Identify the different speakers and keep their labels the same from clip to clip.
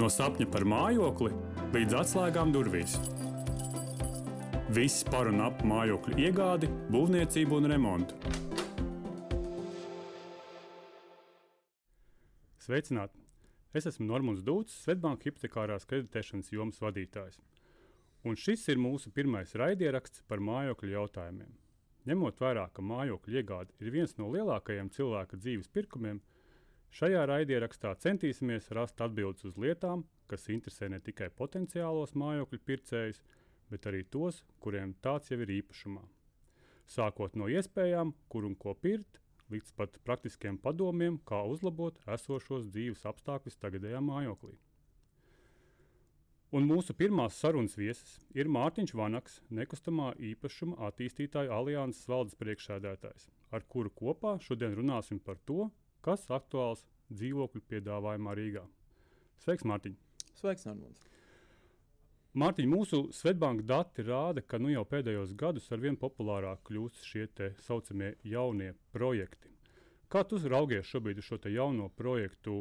Speaker 1: No sapņa par mājokli līdz atslēgām durvīs. Viss par un ap mājokļu iegādi, būvniecību un remontu. Sveicināti! Es esmu Normons Dūts, Svetbānka hipotekārās kreditēšanas jomas vadītājs. Un šis ir mūsu pirmais raidieraksts par mājokļu jautājumiem. Ņemot vērā, ka mājokļu iegāde ir viens no lielākajiem cilvēka dzīves pirkumiem, Šajā raidierakstā centīsimies rast atbildes uz lietām, kas interesē ne tikai potenciālos mājokļu pircējus, bet arī tos, kuriem tāds jau ir īpašumā. Sākot no iespējām, kur un ko pirkt, līdz pat praktiskiem padomiem, kā uzlabot esošos dzīves apstākļus tagadējā mājoklī. Un mūsu pirmās sarunas viesis ir Mārtiņš Vanaks, nekustamā īpašuma attīstītāja alianses valdes priekšsēdētājs, ar kuru kopā šodien runāsim par to, kas aktuāls dzīvokļu piedāvājumā Rīgā. Sveiks, Mārtiņ!
Speaker 2: Sveiks, Normons!
Speaker 1: Mārtiņ, mūsu Svetbānka dati rāda, ka nu jau pēdējos gados ar vien populārāk kļūst šie tā saucamie jaunie projekti. Kā tu raugies šobrīd uz šo jauno projektu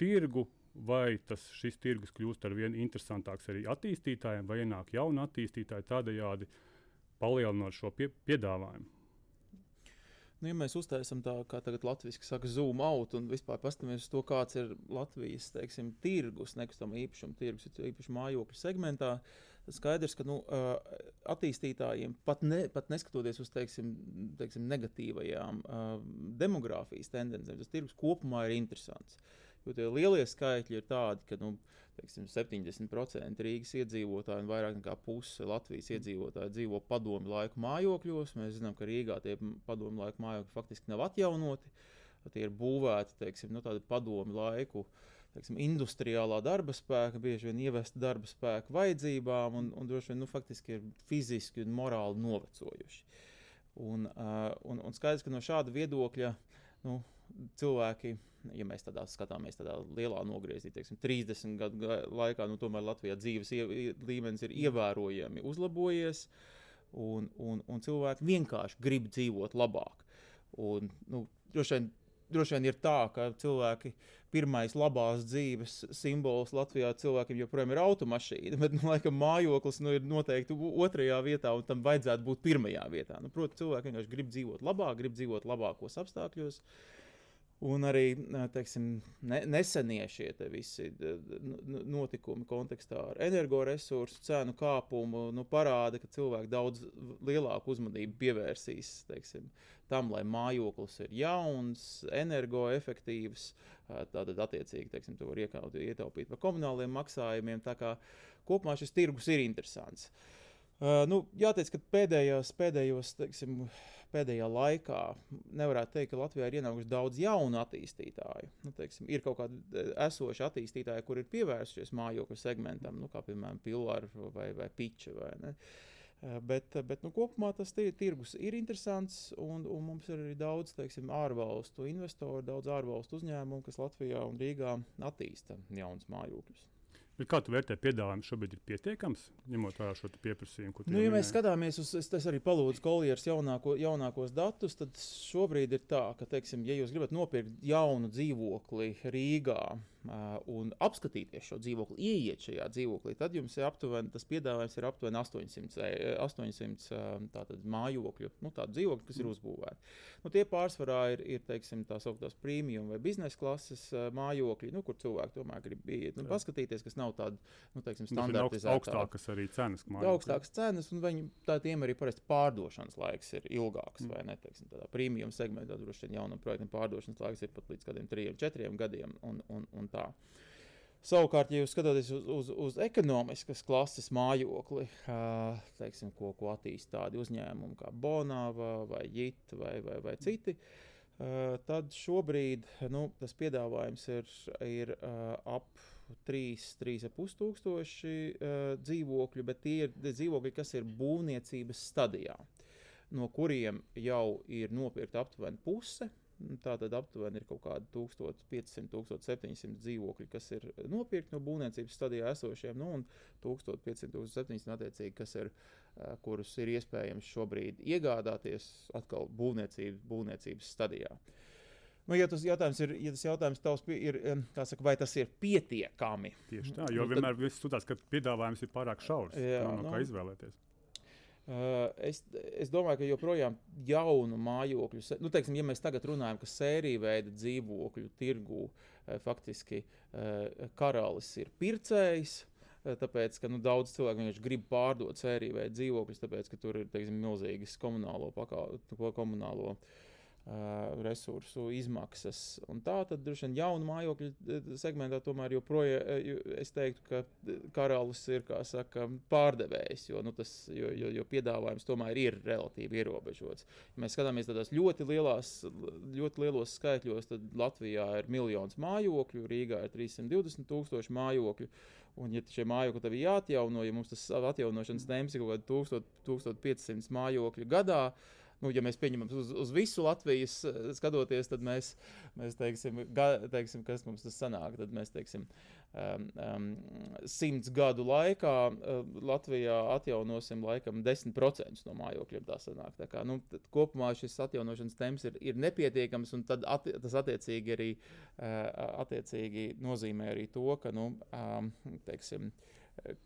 Speaker 1: tirgu, vai tas šis tirgus kļūst ar vien interesantāks arī attīstītājiem, vai ienāk jauni attīstītāji tādējādi palielinot šo pie, piedāvājumu?
Speaker 2: Nu, ja mēs uztaisām tā, kā tagad latviešu saka, zoom out un vispār paskatāmies uz to, kāds ir Latvijas teiksim, tirgus, nekustamā īpašuma tirgus, īpaši mājokļu segmentā, tad skaidrs, ka nu, attīstītājiem pat, ne, pat neskatoties uz teiksim, teiksim, negatīvajām demogrāfijas tendencēm, tas tirgus kopumā ir interesants. Jo tie lielie skaitļi ir tādi, ka nu, teiksim, 70% Rīgas iedzīvotāji un vairāk nekā puse Latvijas iedzīvotāji dzīvo padomu laiku mājokļos. Mēs zinām, ka Rīgā tie padomu laiku mājokļi faktiski nav atjaunoti. Tie ir būvēti teiksim, nu, padomu laiku teiksim, industriālā darba spēka, bieži vien ievesta darba spēka vajadzībām, un, un droši vien nu, faktiski ir fiziski un morāli novecojuši. Un, uh, un, un skaidrs, ka no šāda viedokļa nu, cilvēki, ja mēs tādā skatāmies tādā lielā nogriezienā, teiksim, 30 gadu laikā, nu, tomēr Latvijā dzīves līmenis ir ievērojami uzlabojies, un, un, un cilvēki vienkārši grib dzīvot labāk. Un, nu, droši vien droši vien ir tā, ka cilvēki pirmais labās dzīves simbols Latvijā cilvēkiem joprojām ir automašīna, bet, nu, laikam, mājoklis nu, ir noteikti otrajā vietā, un tam vajadzētu būt pirmajā vietā. Nu, Protams, cilvēki vienkārši grib dzīvot labāk, grib dzīvot labākos apstākļos. Uh, Un arī teiksim, ne, nesenie šie te visi notikumi kontekstā ar energoresursu cenu kāpumu nu, parāda, ka cilvēki daudz lielāku uzmanību pievērsīs teiksim, tam, lai mājoklis ir jauns, energoefektīvs. Tātad, attiecīgi, teiksim, to var ietaupīt par komunāliem maksājumiem. Tā kā kopumā šis tirgus ir interesants. Uh, Uh, nu, jāteic, ka pēdējos, pēdējos, teiksim, pēdējā laikā nevarētu teikt, ka Latvijā ir ienākuši daudz jaunu attīstītāju. Nu, teiksim, ir kaut kādi uh, esoši attīstītāji, kur ir pievērsušies mājokļu segmentam, nu, kā piemēram Pilāra vai, vai Piča. Vai ne? Bet, bet nu, kopumā tas tirgus ir interesants, un, un mums ir arī daudz teiksim, ārvalstu investoru, daudz ārvalstu uzņēmumu, kas Latvijā un Rīgā attīsta jaunus mājokļus.
Speaker 1: Bet kā tu vērtē piedāvājumu šobrīd ir pietiekams, ņemot vērā šo pieprasījumu?
Speaker 2: Nu, ja mēs skatāmies uz, es, arī palūdzu kolieras jaunāko, jaunākos datus, tad šobrīd ir tā, ka, teiksim, ja jūs gribat nopirkt jaunu dzīvokli Rīgā, un apskatīties šo dzīvokli, ieiet šajā dzīvoklī, tad jums ir aptuveni tas piedāvājums ir aptuveni 800, 800 tātad, mājokļu, nu, tādu dzīvokļu, kas ir mm. uzbūvēti. Nu, tie pārsvarā ir, ir teiksim, tā sauktās premium vai biznesa klases mājokļi, nu, kur cilvēki tomēr grib iet un paskatīties, kas nav tādi nu, teiksim, standartizēti.
Speaker 1: Augstākas arī cenas.
Speaker 2: Augstākas cenas, un viņi, tā, tiem arī parasti pārdošanas laiks ir ilgāks, mm. vai ne? Teiksim, tādā premium segmentā droši vien jaunam projektam pārdošanas laiks ir pat līdz kādiem trim, četriem gadiem. Un, un, un tā. Savukārt, ja jūs skatāties uz, uz, uz ekonomiskas klases mājokli, teiksim, ko, ko attīstīja tādi uzņēmumi kā Bonava vai Jita vai, vai, vai citi, tad šobrīd nu, tas piedāvājums ir, ir ap 3,5 tūkstoši dzīvokļu, bet tie ir dzīvokļi, kas ir būvniecības stadijā, no kuriem jau ir nopirkta aptuveni puse tā tad aptuveni ir kaut kādi 1500, 1700 dzīvokļi, kas ir nopirkti no būvniecības stadijā esošiem, nu, un 1500, 1700 attiecīgi, kas ir, kurus ir iespējams šobrīd iegādāties atkal būvniecības, būvniecības stadijā. Nu, ja tas jautājums ir, ja tas jautājums tavs ir, saka, vai tas ir pietiekami?
Speaker 1: Tieši tā, jo
Speaker 2: Nu, tad-
Speaker 1: vienmēr viss sūtās, ka piedāvājums ir pārāk šaurs.
Speaker 2: Jā,
Speaker 1: Nav no
Speaker 2: nu.
Speaker 1: kā izvēlēties.
Speaker 2: Uh, es, es domāju, ka joprojām jaunu mājokļu, nu, teiksim, ja mēs tagad runājam, ka sērija veida dzīvokļu tirgū eh, faktiski eh, karalis ir pircējs. eh, Tāpēc, ka nu, daudz cilvēku vienkārši grib pārdot sēriju veidu dzīvokļus, tāpēc, ka tur ir teiksim, milzīgas komunālo, ko- komunālo uh, resursu izmaksas. Un tā tad droši vien jaunu mājokļu segmentā tomēr joprojām jo- es teiktu, ka karalis ir saka, pārdevējs, jo, nu, tas, jo, jo, jo piedāvājums tomēr ir relatīvi ierobežots. Ja mēs skatāmies tādās ļoti, lielās, ļoti lielos skaitļos, tad Latvijā ir miljons mājokļu, Rīgā ir 320 tūkstoši mājokļu. Un, ja šie mājokļi tev ir jāatjauno, ja mums tas atjaunošanas temps ir kaut kāda 1500 mājokļu gadā, nu, ja mēs pieņemam uz, uz visu Latvijas eh, skatoties, tad mēs, mēs teiksim, ga, teiksim, kas mums tas sanāk. Tad mēs teiksim, um, um, simts gadu laikā uh, Latvijā atjaunosim laikam 10% no mājokļiem. Tā sanāk. Tā kā, nu, kopumā šis atjaunošanas temps ir, ir nepietiekams, un tad atti, tas attiecīgi arī uh, attiecīgi nozīmē arī to, ka, nu, um, teiksim,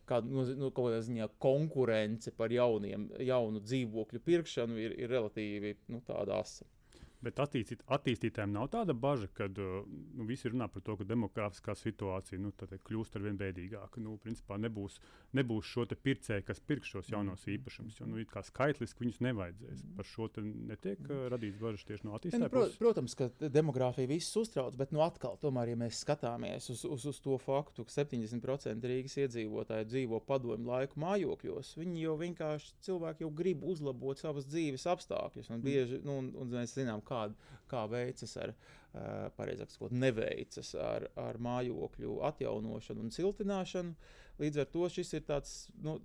Speaker 2: kāda nu, nu, ziņā konkurence par jauniem, jaunu dzīvokļu pirkšanu ir, ir relatīvi nu, tāda asa.
Speaker 1: Bet attīstīt, attīstītājiem nav tāda bažas, ka uh, nu, visi runā par to, ka demogrāfiskā situācija nu, kļūst ar vien bēdīgāka. Nu, principā nebūs, nebūs šo pircēju, kas pirks šos jaunos īpašumus. Jo nu, kā skaitliski viņus nevajadzēs. Par šo te netiek uh, radīts bažas tieši no
Speaker 2: nu,
Speaker 1: attīstītāja
Speaker 2: pro, protams, ka demogrāfija visus uztrauc, bet nu, atkal, tomēr, ja mēs skatāmies uz, uz, uz to faktu, ka 70% Rīgas iedzīvotāji dzīvo padomju laiku mājokļos, viņi jau vienkārši cilvēki jau grib uzlabot savas dzīves apstākļus. Un, bieži, nu, un, un mēs zinām, kā, kā veicas ar, uh, pareizāk sakot, neveicas ar, ar mājokļu atjaunošanu un siltināšanu. Līdz ar to šis ir tāds nu,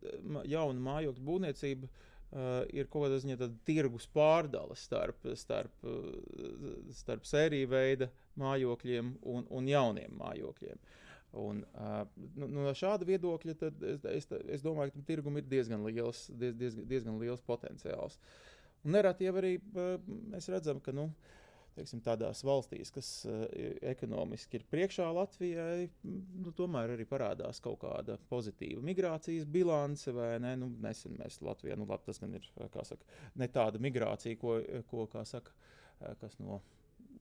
Speaker 2: jauna mājokļu būvniecība. Uh, ir kaut kāda ziņā tāda tirgus pārdala starp, starp, uh, starp sēriju veida mājokļiem un, un jauniem mājokļiem. Un, uh, nu, no šāda viedokļa tad es, es, es domāju, ka tam tirgum ir diezgan liels, diez, diez, diezgan liels potenciāls. Un nereti jau arī uh, mēs redzam, ka nu, teiksim, tādās valstīs, kas uh, ekonomiski ir priekšā Latvijai, m, nu, tomēr arī parādās kaut kāda pozitīva migrācijas bilance. Ne? Nu, nesen mēs Latvijā, nu, labi, tas gan ir kā saka, ne tāda migrācija, ko, ko saka, kas no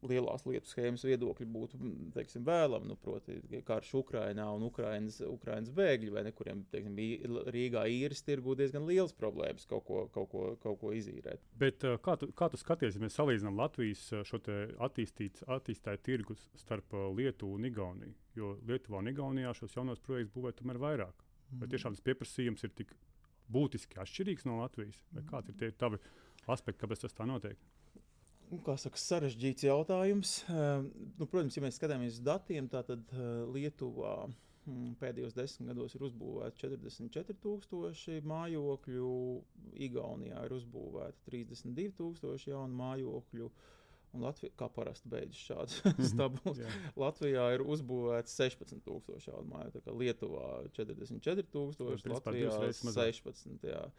Speaker 2: lielās lietu schēmas viedokļa būtu teiksim, vēlama. Nu, proti, karš Ukrainā un Ukrainas, Ukrainas bēgļi, vai ne, kuriem teiksim, bija Rīgā īres tirgu diezgan liels problēmas kaut ko, kaut ko, kaut ko izīrēt.
Speaker 1: Bet, kā, tu, kā tu skaties, ja mēs salīdzinām Latvijas šo te attīstīts- attīstītāju tirgus starp Lietuvu un Igauniju? Jo Lietuvā un Igaunijā šos jaunos projektus būvē tomēr vairāk. Vai tiešām tas pieprasījums ir tik būtiski atšķirīgs no Latvijas? Vai kādi ir tie tavi aspekti, kāpēc tas tā notiek?
Speaker 2: nu, saka, sarežģīts jautājums. Ehm, nu, protams, ja mēs skatāmies uz datiem, tad eh, Lietuvā mm, pēdējos desmit gados ir uzbūvēts 44,000 mājokļu, Igaunijā ir uzbūvēta 32,000 jaunu mājokļu. Un Latvijā, kā parasti beidzas šāds stabils, Latvijā ir uzbūvēts 16,000 jaunu māju, tā kā Lietuvā 44,000, Latvijā 16,000.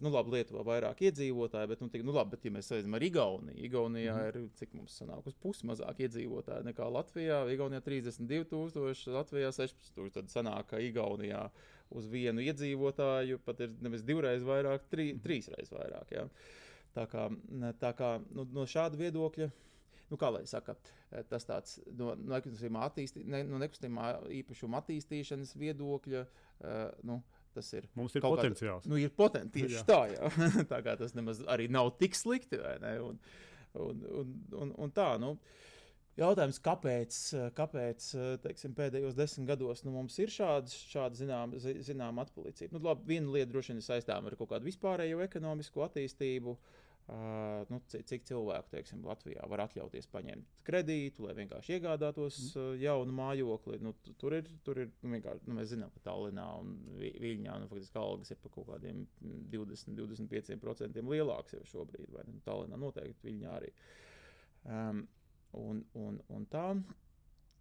Speaker 2: Nu, labi, Lietuvā vairāk iedzīvotāji, bet, nu, tik, nu, labi, bet ja mēs salīdzinām ar Igauniju, Igaunijā mm
Speaker 1: Mhm.
Speaker 2: -hmm. ir cik mums sanāk, uz pusi mazāk iedzīvotāji nekā Latvijā. Igaunijā 32,000, Latvijā 16,000. Tad sanāk, ka Igaunijā uz vienu iedzīvotāju pat ir nevis divreiz vairāk, trī, trīsreiz vairāk. Jā. Tā kā, tā kā nu, no šāda viedokļa nu, kā lai saka, eh, tas tāds no, no, attīstī, ne, no nekustamā īpašuma attīstīšanas viedokļa. Uh, nu, Tas ir
Speaker 1: Mums ir
Speaker 2: Kaut kāda-
Speaker 1: potenciāls.
Speaker 2: Nu, ir potenciāls
Speaker 1: Jā.
Speaker 2: tieši tā, jā. tā kā tas nemaz arī nav tik slikti. Un, un, un, un, un tā, nu, jautājums, kāpēc, kāpēc teiksim, pēdējos desmit gados nu, mums ir šāda, šāda zināma zinām atpalicība. Nu, labi, viena lieta droši vien ir saistāma ar kaut kādu vispārējo ekonomisko attīstību. Uh, nu, cik, cilvēku teiksim, Latvijā var atļauties paņemt kredītu, lai vienkārši iegādātos uh, jaunu mājokli. Nu, tu- tur ir, tur ir nu, vienkārši, nu, mēs zinām, ka Tallinā un Vi- Viļņā nu, faktiski algas ir par kaut kādiem mm, 20-25% lielākas jau šobrīd. Vai, ne? Tallinā noteikti, Viļņā arī. Um, un, un, un tā.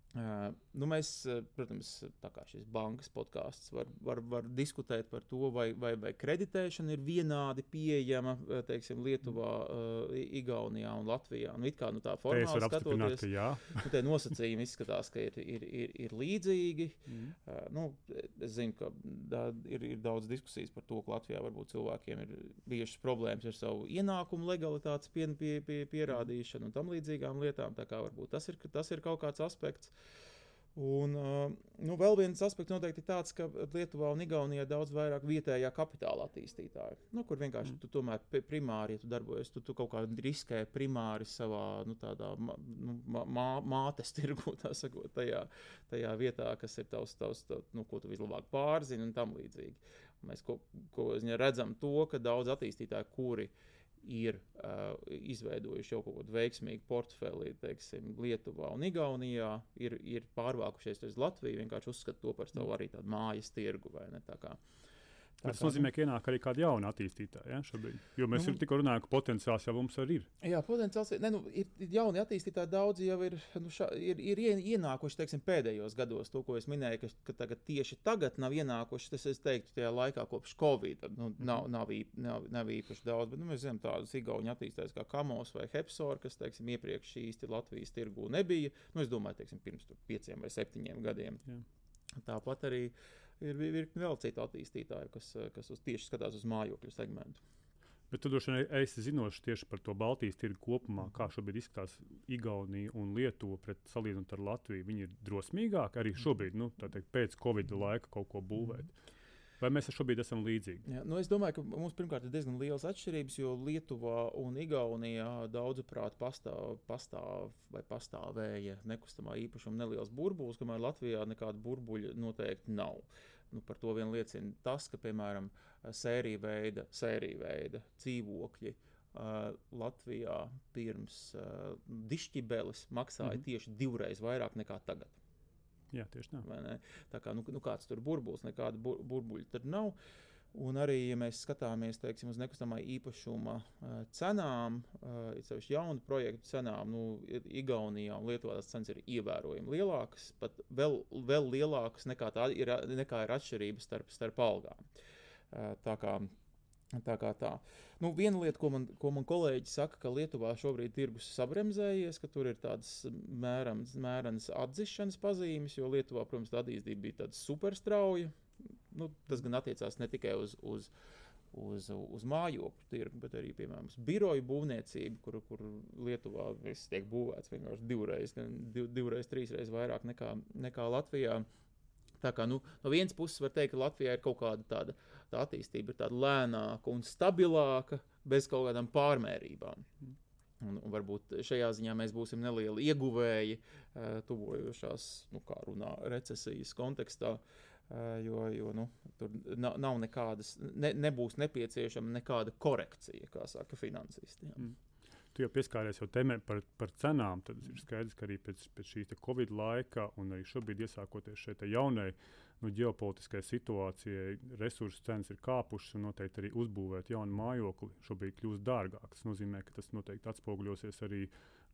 Speaker 2: Uh, nu mēs, protams, tā kā šis bankas podkāsts var, var, var diskutēt par to, vai, vai, vai kreditēšana ir vienādi pieejama teiksim, Lietuvā, uh, Igaunijā un Latvijā. Nu, kā, nu, tā formāli skatoties, nu, tie nosacījumi izskatās, ka ir, ir, ir, ir līdzīgi. Mm. Uh, nu, es zinu, ka da, ir, ir daudz diskusijas par to, ka Latvijā varbūt cilvēkiem ir bijušas problēmas ar savu ienākumu legalitātes pie, pie, pie, pierādīšanu un tam līdzīgām lietām. Tā kā varbūt tas ir, tas ir kaut kāds aspekts. Un, nu, vēl viens aspekts noteikti ir tāds, ka Lietuvā un Igaunijā daudz vairāk vietējā kapitāla attīstītāju. Nu, kur vienkārši mm. tu tomēr primāri, ja tu darbojies, tu, tu kaut kā riskē primāri savā nu, tādā, nu, mā, mātes tirgu, tā sakot, tajā, tajā vietā, kas ir tavs, tavs tā, nu, ko tu vislabāk pārzini un tam līdzīgi. Mēs ko, ko redzam to, ka daudz attīstītāju, kuri ir ir uh, izveidojuši jau kaut kādu veiksmīgu portfeli, teiksim, Lietuvā un Igaunijā, ir, ir pārvākušies uz Latviju, vienkārši uzskata to par savu arī tādu mājas tirgu.
Speaker 1: Tā tas nozīmē, ka ienāk arī kāda jauna attīstītāja ja, šobrīd. Jo mēs nu, tikko runājam, ka potenciāls jau mums arī ir.
Speaker 2: Jā, potenciāls ne, nu, ir. Jauni attīstītāji daudzi jau ir, nu, šā, ir, ir ienākuši teiksim, pēdējos gados. To, ko es minēju, ka, ka tagad, tieši tagad nav ienākuši, tas es teiktu, tajā laikā kopš Covid. Nu, mhm. nav, nav, nav, nav īpaši daudz, bet nu, mēs zinām tādus igauņu attīstītājus kā Kamos vai Hepsor, kas teiksim, iepriekš šīs Latvijas tirgū nebija. Nu, es domāju, teiksim, pirms pieciem vai septiņiem gadiem. Jā. Tāpat arī uh, ir virkni vēl citu attīstītāju, kas, kas uz, tieši skatās uz mājokļu segmentu.
Speaker 1: Bet tu droši vien esi zinošs tieši par to Baltijas tirgu kopumā, kā šobrīd izskatās Igaunija un Lietuva pret salīdzinot ar Latviju. Viņi ir drosmīgāki arī šobrīd, nu, teikt, pēc Covid laika kaut ko būvēt. Mm -hmm. Vai mēs šobrīd esam līdzīgi?
Speaker 2: Jā, nu es domāju, ka mums pirmkārt ir diezgan liels atšķirības, jo Lietuvā un Igaunijā daudzuprāt pastāv, pastāv vai pastāvēja nekustamā īpašuma neliels burbulis, kamēr Latvijā nekāda burbuļa noteikti nav. Nu, par to vien liecina tas, ka, piemēram, sērija veida, sērija veida dzīvokļi uh, Latvijā pirms uh, dišķibeles maksāja mm -hmm. tieši divreiz vairāk nekā tagad.
Speaker 1: Jā, tieši tā.
Speaker 2: Tā kā nu, nu kāds tur burbulis, nekāda bur burbuļa tur nav. Un arī, ja mēs skatāmies teiksim, uz nekustamā īpašuma uh, cenām, uh, īpaši jaunu projektu cenām, nu, Igaunijā un Lietuvā tās cenas ir ievērojami lielākas, pat vēl, vēl lielākas nekā, tā ir, nekā ir atšķirības starp, starp algām. Uh, tā kā Tā kā tā. Nu, viena lieta, ko man, ko man kolēģi saka, ka Lietuvā šobrīd tirgus sabremzējies, ka tur ir tādas mērams, mērenas atzīšanas pazīmes, jo Lietuvā, protams, tā attīstība bija tāda superstrauja. Nu, tas gan attiecās ne tikai uz, uz, uz, uz mājokļu tirgu, bet arī, piemēram, uz biroju būvniecību, kur, kur Lietuvā viss tiek būvēts vienkārši divreiz, div, divreiz, trīsreiz vairāk nekā, nekā Latvijā. Tā kā, nu, no vienas puses var teikt, ka Latvijā ir kaut kāda tāda tā attīstība ir tāda lēnāka un stabilāka, bez kaut kādām pārmērībām. Un, un varbūt šajā ziņā mēs būsim nelieli ieguvēji uh, tuvojošās, nu, runā, recesijas kontekstā. Uh, jo jo nu, tur nav, nav nekādas, ne, nebūs nepieciešama nekāda korekcija, kā saka finansisti. Jā. Mm.
Speaker 1: Tu jau pieskāries jau tēmē par, par cenām. Tad ir skaidrs, ka arī pēc, pēc šīs Covid laika un arī šobrīd iesākoties šai jaunai uh, nu, ģeopolitiskai situācijai resursu cenas ir kāpušas un noteikti arī uzbūvēt jaunu mājokli šobrīd kļūst dārgāk. Tas nozīmē, ka tas noteikti atspoguļosies arī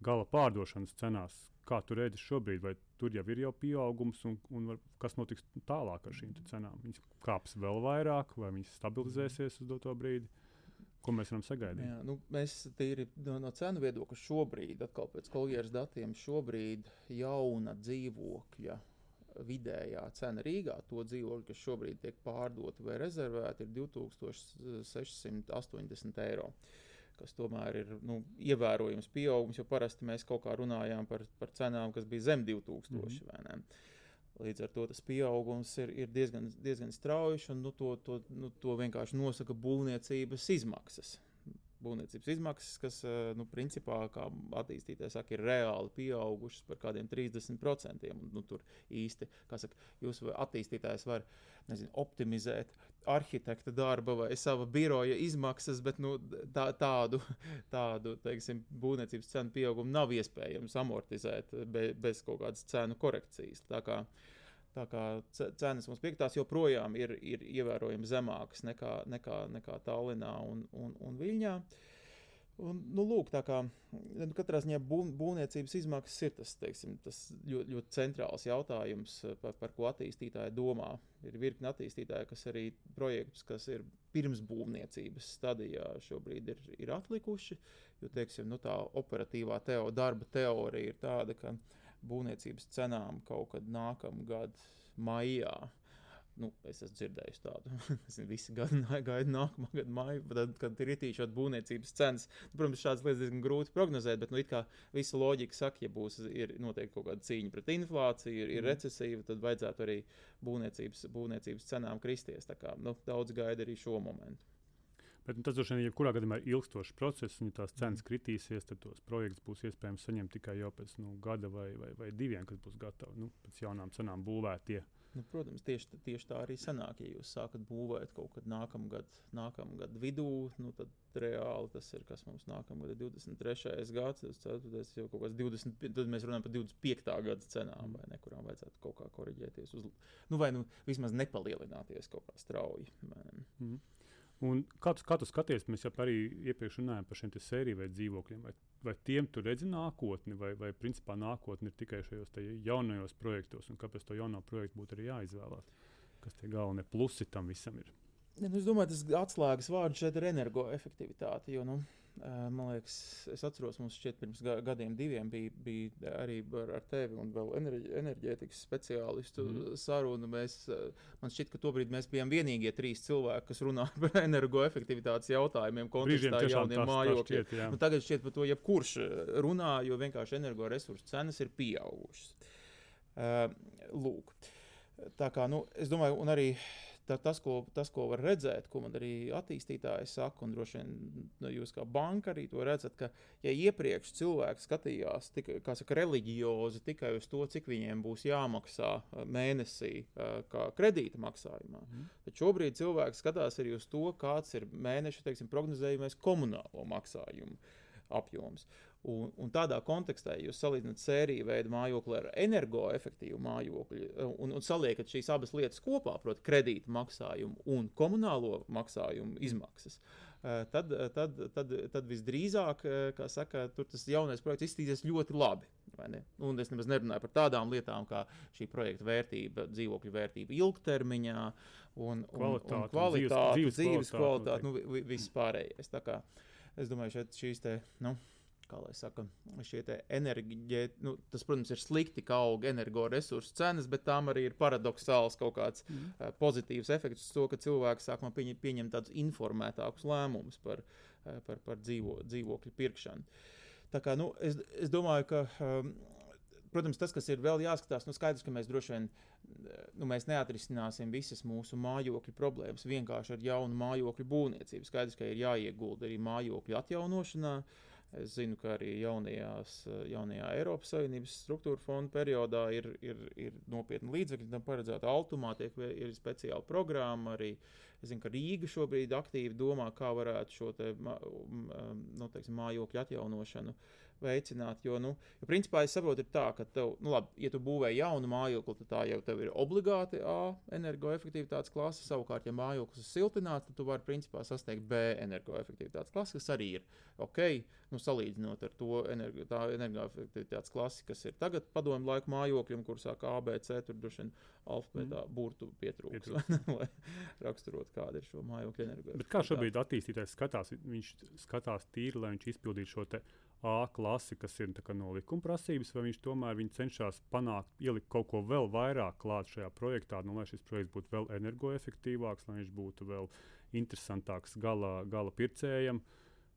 Speaker 1: gala pārdošanas cenās. Kā tu redzi šobrīd, vai tur jau ir jau pieaugums, un, un var, kas notiks tālāk ar šīm cenām? Viņas kāps vēl vairāk, vai viņas stabilizēsies uz doto brīdi? Ko mēs varam sagaidīt? Jā,
Speaker 2: nu, mēs tīri no, no cenu viedokļa šobrīd, atkal pēc kolēģijas datiem, šobrīd jauna dzīvokļa vidējā cena Rīgā, to dzīvokļu, kas šobrīd tiek pārdoti vai rezervēti, ir 2680 eiro. Kas tomēr ir nu, ievērojams pieaugums, jo parasti mēs kaut kā runājām par, par cenām, kas bija zem 2000. Mm -hmm. Līdz ar to tas pieaugums ir, ir diezgan, diezgan strauji, un nu, to, to, nu, to vienkārši nosaka būvniecības izmaksas būvniecības izmaksas, kas, eh, nu, principā, kā attīstītāji saka, ir reāli pieaugušas par kādiem 30%. Un, nu, tur īsti, kā saka, jūs attīstītājs var nezinu, optimizēt arhitekta darba vai sava biroja izmaksas, bet nu, tā, tādu, tādu teiksim, būvniecības cenu pieaugumu nav iespējams amortizēt be, bez kaut kādas cenu korekcijas. Tā kā, uh, Tā kā cenas mums piektās joprojām ir, ir ievērojami zemākas nekā, nekā, nekā Tallinā un, un, un Viļņā. Un, nu, lūk, tā kā nu, katrā ziņā bū, būvniecības izmaksas ir tas, teiksim, tas ļoti, ļoti centrāls jautājums, eh, par, par ko attīstītāji domā. Ir virkni attīstītāji, kas arī projektus, kas ir pirms būvniecības stadijā, šobrīd ir, ir atlikuši. Jo teiksim, nu, tā operatīvā teo, darba teorija ir tāda, ka būvniecības cenām kaut kad nākamgad maijā Nu, es esmu dzirdējis tādu. nezinu, visi gaida nākamā gada māju, tad, kad ir ietīšot būvniecības cenas. Nu, protams, šādas lietas diezgan grūti prognozēt, bet nu, visa loģika saka, ja būs noteikti kaut kāda cīņa pret inflāciju, ir, ir mm. recesija, tad vajadzētu arī būvniecības, būvniecības cenām kristies. Tā kā nu, daudz gaida arī šo momentu.
Speaker 1: Bet nu, tas droši vien, ja kurā gadījumā ir ilgstošs process, un ja tās cenas mm. kritīsies, tad tos projektus būs iespējams saņemt tikai jau pēc nu, gada vai, vai, vai diviem, kad būs gatavi nu, pēc jaunām cenām būvētie.
Speaker 2: Nu, protams, tieši, tieši tā arī sanāk. Ja jūs sākat būvēt kaut kad nākamgad, nākamgad vidū, nu, tad reāli tas ir kas mums nākamgad ir 23. gads, 24. jau kaut kāds 20, tad mēs runājam par 25. gada cenām, vai ne, kurām vajadzētu kaut kā koriģēties, uz, nu, vai nu vismaz nepalielināties kaut kā strauji. Mm.
Speaker 1: Un kā, tu, kā tu skaties, mēs jau arī iepriekš runājām par šiem sēriju vai dzīvokļiem. Vai, vai tiem tu redzi nākotni, vai, vai principā nākotne ir tikai šajos jaunajos projektos, un kāpēc to jauno projektu būtu arī jāizvēlās? Kas tie galvenie plusi tam visam ir?
Speaker 2: Ja, nu, es domāju, tas atslēgas vārds šeit ir energoefektivitāte. Jo, nu, man liekas, es atceros, mums šķiet, pirms gadiem, diviem bija, bija arī ar, ar tevi un vēl enerģi, enerģētikas speciālistu mm. saruna. Mēs, man šķiet, ka tobrīd mēs bijām vienīgie trīs cilvēki, kas runā par energoefektivitātes jautājumiem, kontekstā jauniem mājokļiem. Nu, tagad šķiet par to, jebkurš runā, jo vienkārši energoresursu cenas ir pieaugušas. Uh, lūk. Tā kā, nu, es domāju, un arī tā, tas, ko, tas, ko var redzēt, ko man arī attīstītāji saka, un droši vien nu, jūs kā banka arī to redzat, ka ja iepriekš cilvēki skatījās tikai, reliģiozi tikai uz to, cik viņiem būs jāmaksā mēnesī kā kredīta maksājumā, mm. tad šobrīd cilvēki skatās arī uz to, kāds ir mēneša teiksim, prognozējumais komunālo maksājumu apjoms. Un, un tādā kontekstā, jūs salīdzināt sēriju veidu mājokli ar energoefektīvu mājokli un, un saliekat šīs abas lietas kopā, proti, kredīta maksājumu un komunālo maksājumu izmaksas, eh, tad, tad, tad, tad visdrīzāk, eh, kā saka, tur tas jaunais projekts izskatīsies ļoti labi. Un es nemaz nerunāju par tādām lietām, kā šī projekta vērtība, dzīvokļu vērtība ilgtermiņā un, un kvalitāte, un kvalitāte dzīves, dzīves kvalitāte, kvalitāte nu, viss pārējais. Tā kā es domāju, šeit šīs te. Nu, kā lai saka, šie enerģija, nu, tas, protams, ir slikti, ka aug energoresursu cenas, bet tām arī ir paradoxāls kaut kāds mm. uh, pozitīvs efekts to, ka cilvēki sākumā pieņem, pieņem tādus informētākus lēmumus par, uh, par, par dzīvo, dzīvokļu pirkšanu. Tā kā, nu, es, es domāju, ka. Um, Protams, tas, kas ir vēl jāskatās, nu skaidrs, ka mēs droši vien nu, mēs neatrisināsim visas mūsu mājokļu problēmas vienkārši ar jaunu mājokļu būvniecību. Skaidrs, ka ir jāiegulda arī mājokļu atjaunošanā, uh, Es zinu, ka arī jaunajās, jaunajā Eiropas Savienības struktūra fonda periodā ir, ir, ir nopietni līdzekļi tam paredzēti. Altumā tiek, ir speciāla programma. Arī es zinu, ka Rīga šobrīd aktīvi domā, kā varētu šo te, nu, teiksim, mājokļu atjaunošanu uh, veicināt. Jo, nu, jo principā es saprotu, tā, ka, tev, nu, labi, ja tu būvē jaunu mājokli, tad tā jau ir obligāti A energoefektivitātes klase. Savukārt, ja mājoklis ir siltināts, tad tu vari principā sasniegt B energoefektivitātes klasi, kas arī ir ok. Nu, salīdzinot ar to energo, energoefektivitātes klasi, kas ir tagad padomu laiku mājokļiem, kur sāk A, B, C, tur droši vien alfabētā mm. burtu pietrūks, lai raksturot, kāda ir šo mājokļu energoefektivitāte.
Speaker 1: Kā šobrīd attīstītājs skatās? Viņš skatās tīri, lai viņš izpildītu šo te A klasi, kas ir no likuma prasības, vai viņš tomēr viņš cenšas panākt, ielikt kaut ko vēl vairāk klāt šajā projektā, nu, lai šis projekts būtu vēl energoefektīvāks, lai viņš būtu vēl interesantāks gala, gala pircējiem.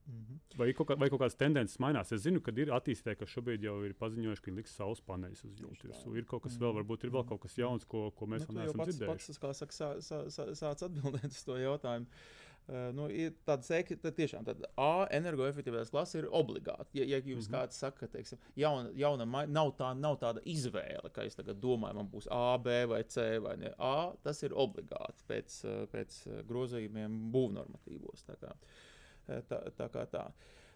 Speaker 1: Mm -hmm. Vai, kaut kā, vai kaut kādas tendences mainās? Es zinu, ka ir attīstītāji, kas šobrīd jau ir paziņojuši, ka viņi liks saules paneļus uz jumta. Ir kaut kas vēl, mhm. varbūt ir vēl kaut kas jauns, ko, ko mēs nu, vēl neesam pats, dzirdējuši.
Speaker 2: Pats, kā saka, sā, sā, sāc atbildēt uz to jautājumu. Uh, nu, ir tāda sēkļa, tad tiešām tāda A energoefektivitātes klase ir obligāta. Ja, ja jūs mm -hmm. kāds saka, ka teiksim, jauna, jauna nav, tā, nav tāda izvēle, ka es tagad domāju, man būs A, B vai C vai ne. A, tas ir obligāti pēc, pēc grozījumiem būvnormatīvos. Tā kā tā. tā, kā tā.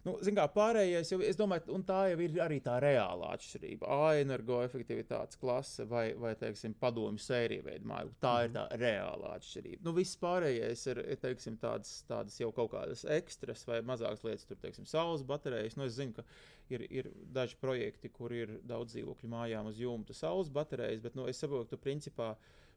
Speaker 2: Nu, zin kā, pārējais jau, es domāju, un tā jau ir arī tā reālā atšķirība. A, energoefektivitātes klase vai, vai teiksim, padomju sērija veida māju. Tā mm. ir tā reālā atšķirība. Nu, viss pārējais ir, teiksim, tādas, tādas jau kaut kādas ekstras vai mazākas lietas, tur, teiksim, saules baterijas. Nu, es zinu, ka ir, ir daži projekti, kur ir daudz dzīvokļu mājām uz jumta saules baterijas, bet nu, es saprotu, ka principā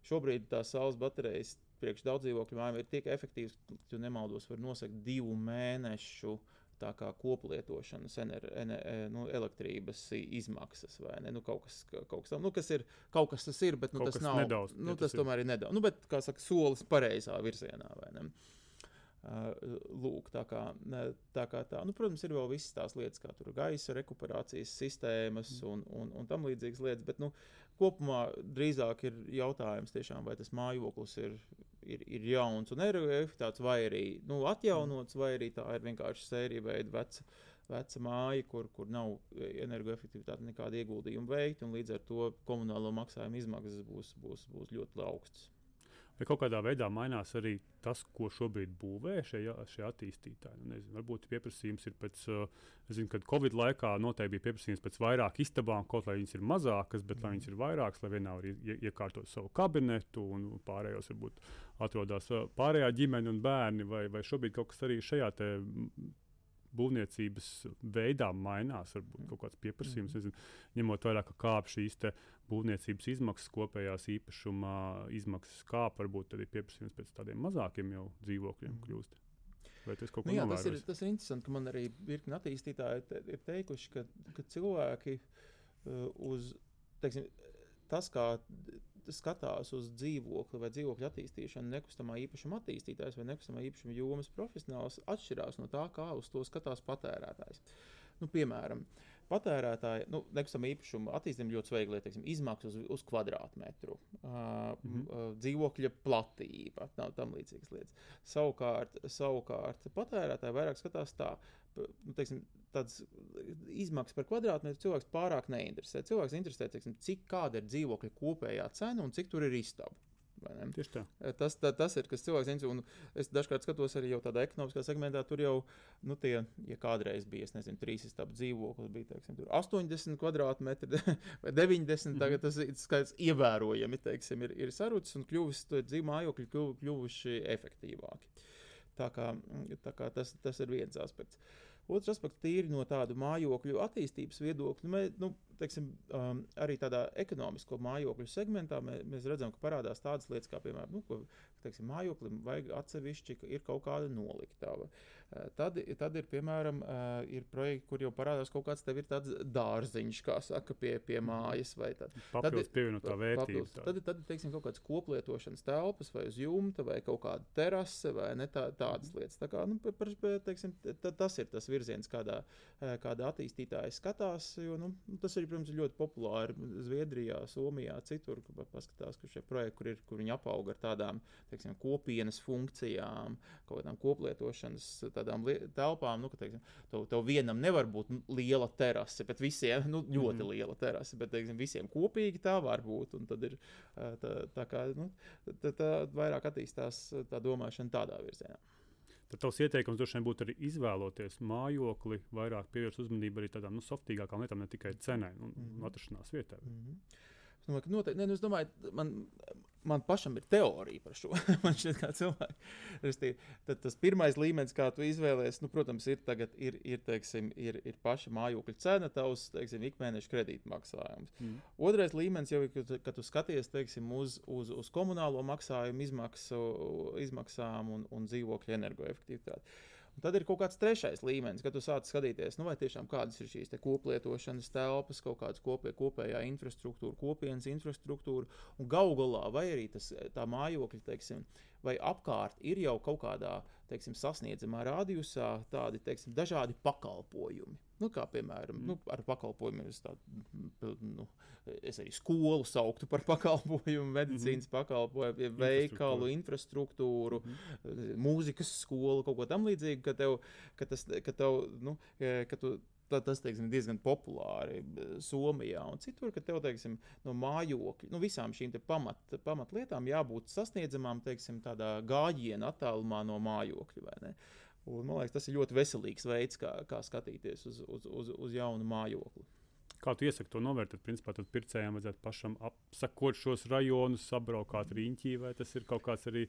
Speaker 2: šobrīd tās saules baterijas priekš daudz dzīvokļu mājām ir tik efektīvas, ka, ja nemaldos, var nosakt divu mēnešu tā kā koplietošanas, ener, ener, e, nu, elektrības izmaksas vai ne? Nu, kaut, kas, kaut, kas tam, nu, kas ir, kaut kas tas ir, bet nu, tas nav.
Speaker 1: Nedaudz,
Speaker 2: nu, tas, tas tomēr ir nedaudz. Nu, bet, kā saka, solis pareizā virzienā vai ne? Uh, lūk, tā kā tā, kā tā. Nu, protams, ir vēl visas tās lietas, kā gaisa rekuperācijas sistēmas mm. un, un, un tam līdzīgas lietas, bet nu, kopumā drīzāk ir jautājums, tiešām, vai tas mājoklis ir ir, ir jauns un energoefektivitāts, vai arī nu, atjaunots, vai arī tā ir vienkārši sērija veida veca, veca māja, kur, kur nav energoefektivitāte nekāda ieguldījuma veikta, un līdz ar to komunālo maksājumu izmaksas būs, būs, būs ļoti augstas.
Speaker 1: Vai kaut kādā veidā mainās arī tas, ko šobrīd būvē šie, šie attīstītāji? Nu, nezinu, varbūt pieprasījums ir pēc, es zinu, kad Covid laikā noteikti bija pieprasījums pēc vairāk istabām, kaut lai viņas ir mazākas, bet lai viņas ir vairākas, lai vienā var iekārtot savu kabinetu un pārējos varbūt atrodas pārējā ģimene un bērni, vai, vai šobrīd kaut kas arī šajā būvniecības veidā mainās, varbūt kaut kāds pieprasījums, mm. nezinu, ņemot vērā, ka kāp šīs būvniecības izmaksas, kopējās īpašuma izmaksas kāp, varbūt arī pieprasījums pēc tādiem mazākiem jau dzīvokļiem mm. kļūst. Vai tas kaut ko nu, jā,
Speaker 2: tas ir, tas ir interesanti, ka man arī virkni attīstītāji te, ir teikuši, ka, ka cilvēki uh, uz, teiksim, tas, kā skatās uz dzīvokli vai dzīvokļu attīstīšanu, nekustamā īpašuma attīstītājs vai nekustamā īpašuma jomas profesionāls atšķirās no tā, kā uz to skatās patērētājs. Nu, piemēram, patērētāji, nu, nekustamā īpašuma attīstība ļoti svarīga lieta, teiksim, izmaksas uz, uz kvadrātmetru, uh, mm -hmm. dzīvokļa platība, tam līdzīgas lietas. Savukārt, savukārt patērētāji vairāk skatās tā, nu, teiksim, tādas izmaksas par kvadrātmetru cilvēks pārāk neinteresē. Cilvēks interesē, teiksim, cik kāda ir dzīvokļa kopējā cena un cik tur ir istaba.
Speaker 1: Tieši tā.
Speaker 2: Eh, tas, tā, tas ir, kas cilvēks. Un es dažkārt skatos arī tādā ekonomiskā segmentā. Tur jau, nu, tie, ja kādreiz bija, es nezinu, trīs stāvu dzīvoklis, bija teiksim, 80 kvadrātmetri vai 90. Mm -hmm. Tagad tas skaits ievērojami teiksim, ir, ir sarucis un kļuvis, dzīvo mājokļi kļuv, kļuvuši efektīvāki. Tā kā, tā kā tas, tas ir viens aspekts. Otrs aspekts, tīri no tādu mājokļu attīstības viedokļa, nu, teiksim, um, arī tādā ekonomisko mājokļu segmentā mē, mēs redzam, ka parādās tādas lietas, kā piemēram, nu, ko, teiksim, mājoklim vajag atsevišķi, ka ir kaut kāda noliktava. Uh, tad, tad ir, piemēram, uh, ir projekti, kur jau parādās kaut kāds tev ir tāds dārziņš, kā saka, pie, pie mājas. Tad,
Speaker 1: papildus pievienotā vērtība. Papildus,
Speaker 2: tad, tad, teiksim, kaut kādas koplietošanas telpas vai uz jumta vai kaut kāda terase vai ne, tā, tādas mhm. lietas. Tā kā, nu, par, teiksim, tas ir tas virziens, kādā, uh, kādā attīstītājs skatās, jo nu, tas ir arī, protams, ir ļoti populāri Zviedrijā, Somijā, citur. Paskatās, ka šie projekti, kur, ir, kur viņi apauga ar tādām teiksim, kopienas funkcijām, kaut kādām koplietošanas telpām. Nu, ka, teiksim, tev, tev vienam nevar būt liela terase, bet visiem nu, ļoti mm. liela terase, bet teiksim, visiem kopīgi tā var būt. Tad ir tā, tā kā nu, tā, tā vairāk attīstās tā domāšana tādā virzienā.
Speaker 1: Tad tavs ieteikums droši vien būtu arī izvēloties mājokli, vairāk pievērst uzmanību arī tādām nu, softīgākām lietām, ne tikai cenai un, mm -hmm. un atrašanās vietai. Mm -hmm.
Speaker 2: Es domāju, ka noteikti, ne, nu, es domāju, man, man pašam ir teorija par šo. man šķiet, kā cilvēkam. Tad tas pirmais līmenis, kā tu izvēlējies, nu, protams, ir, tagad, ir, ir, teiksim, ir, ir paša mājokļa cena, tavs teiksim, ikmēneša kredītmaksājums. Mm. Otrais līmenis jau ir, kad, tu skaties teiksim, uz, uz, uz komunālo maksājumu izmaksu, izmaksām un, un dzīvokļa energoefektivitāti. Un tad ir kaut kāds trešais līmenis, kad tu sāc skatīties, nu, vai tiešām kādas ir šīs koplietošanas telpas, kaut kāda kopē, kopējā infrastruktūra, kopienas infrastruktūra, un galu galā, vai arī tas, tā mājokļa, teiksim, vai apkārt ir jau kaut kādā teiksim, sasniedzamā radiusā tādi teiksim, dažādi pakalpojumi. Nu, kā piemēram, mm. nu, ar pakalpojumiem es, tādu, nu, es arī skolu sauktu par pakalpojumu, medicīnas mm pakalpojumu, veikalu, infrastruktūru, mm mūzikas skolu, kaut ko tamlīdzīgu, ka, tev, ka, tas, ka, tev, nu, ka tu Tā, tas teiksim, diezgan populāri Somijā un citur, ka tev teiksim, no mājokļa, nu, visām šīm pamat, pamatlietām jābūt sasniedzamām teiksim, tādā gājiena attālumā no mājokļa. Un, man liekas, tas ir ļoti veselīgs veids, kā, kā skatīties uz, uz, uz, uz jaunu mājokli.
Speaker 1: Kā tu iesaki to novērtēt? Principā tad pircējiem vajadzētu pašam apsakot šos rajonus, apbraukāt riņķī, vai tas ir kaut kāds arī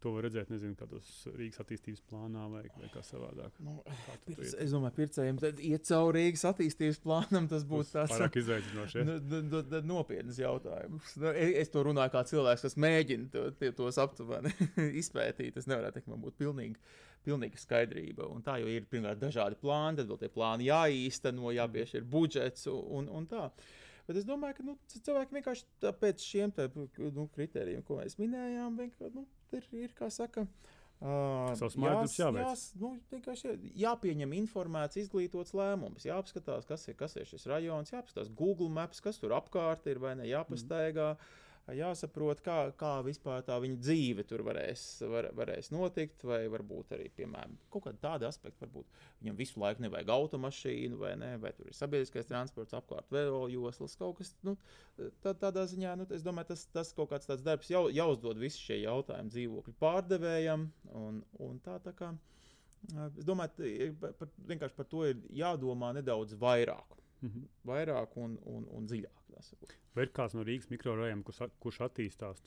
Speaker 1: To var redzēt, nezinu, kādos Rīgas attīstības plānā vai, vai kā savādāk. Nu,
Speaker 2: kā pirc, es domāju, pircējiem iet cauri Rīgas attīstības plānam, tas būtu tāds
Speaker 1: pārāk izaicinoši. Ja?
Speaker 2: Nu, nopietns jautājums. Nu, es, es to runāju kā cilvēks, kas mēģina to, tie, tos aptuveni izpētīt. Es nevaru teikt, man būtu pilnīgi, pilnīga skaidrība. Un tā jau ir pirmkārt dažādi plāni, tad vēl tie plāni jāīsteno, jāpiešķir budžets un, un tā. Bet es domāju, ka nu, cilvēki vienkārši pēc šiem tā, nu, kritērijiem, ko mēs minējām. Nu, ir, ir kā saka.
Speaker 1: Uh, Savs mājasdarbs jāveic.
Speaker 2: Jās, nu, vienkārši jāpieņem informēts, izglītots lēmums, jāapskatās, kas ir, kas ir šis rajons, jāapskatās Google Maps, kas tur apkārt ir vai ne, jāpastaigā. Mm jāsaprot, kā, kā vispār tā viņa dzīve tur varēs, var, varēs notikt, vai varbūt arī, piemēram, kaut kāda tāda aspekta, varbūt viņam visu laiku nevajag automašīnu, vai, ne, vai tur ir sabiedriskais transports apkārt vēl joslas, kaut kas, nu, tā, tādā ziņā, nu, es domāju, tas, tas kaut kāds tāds darbs jau, jāuzdod visi šie jautājumi dzīvokļu pārdevējam, un, un tā tā kā, es domāju, par, vienkārši par to ir jādomā nedaudz vairāk. Mm -hmm. Vairāk un, un, un dziļāk.
Speaker 1: Vai ir kāds no Rīgas mikrorajoniem, kurš, kurš attīstās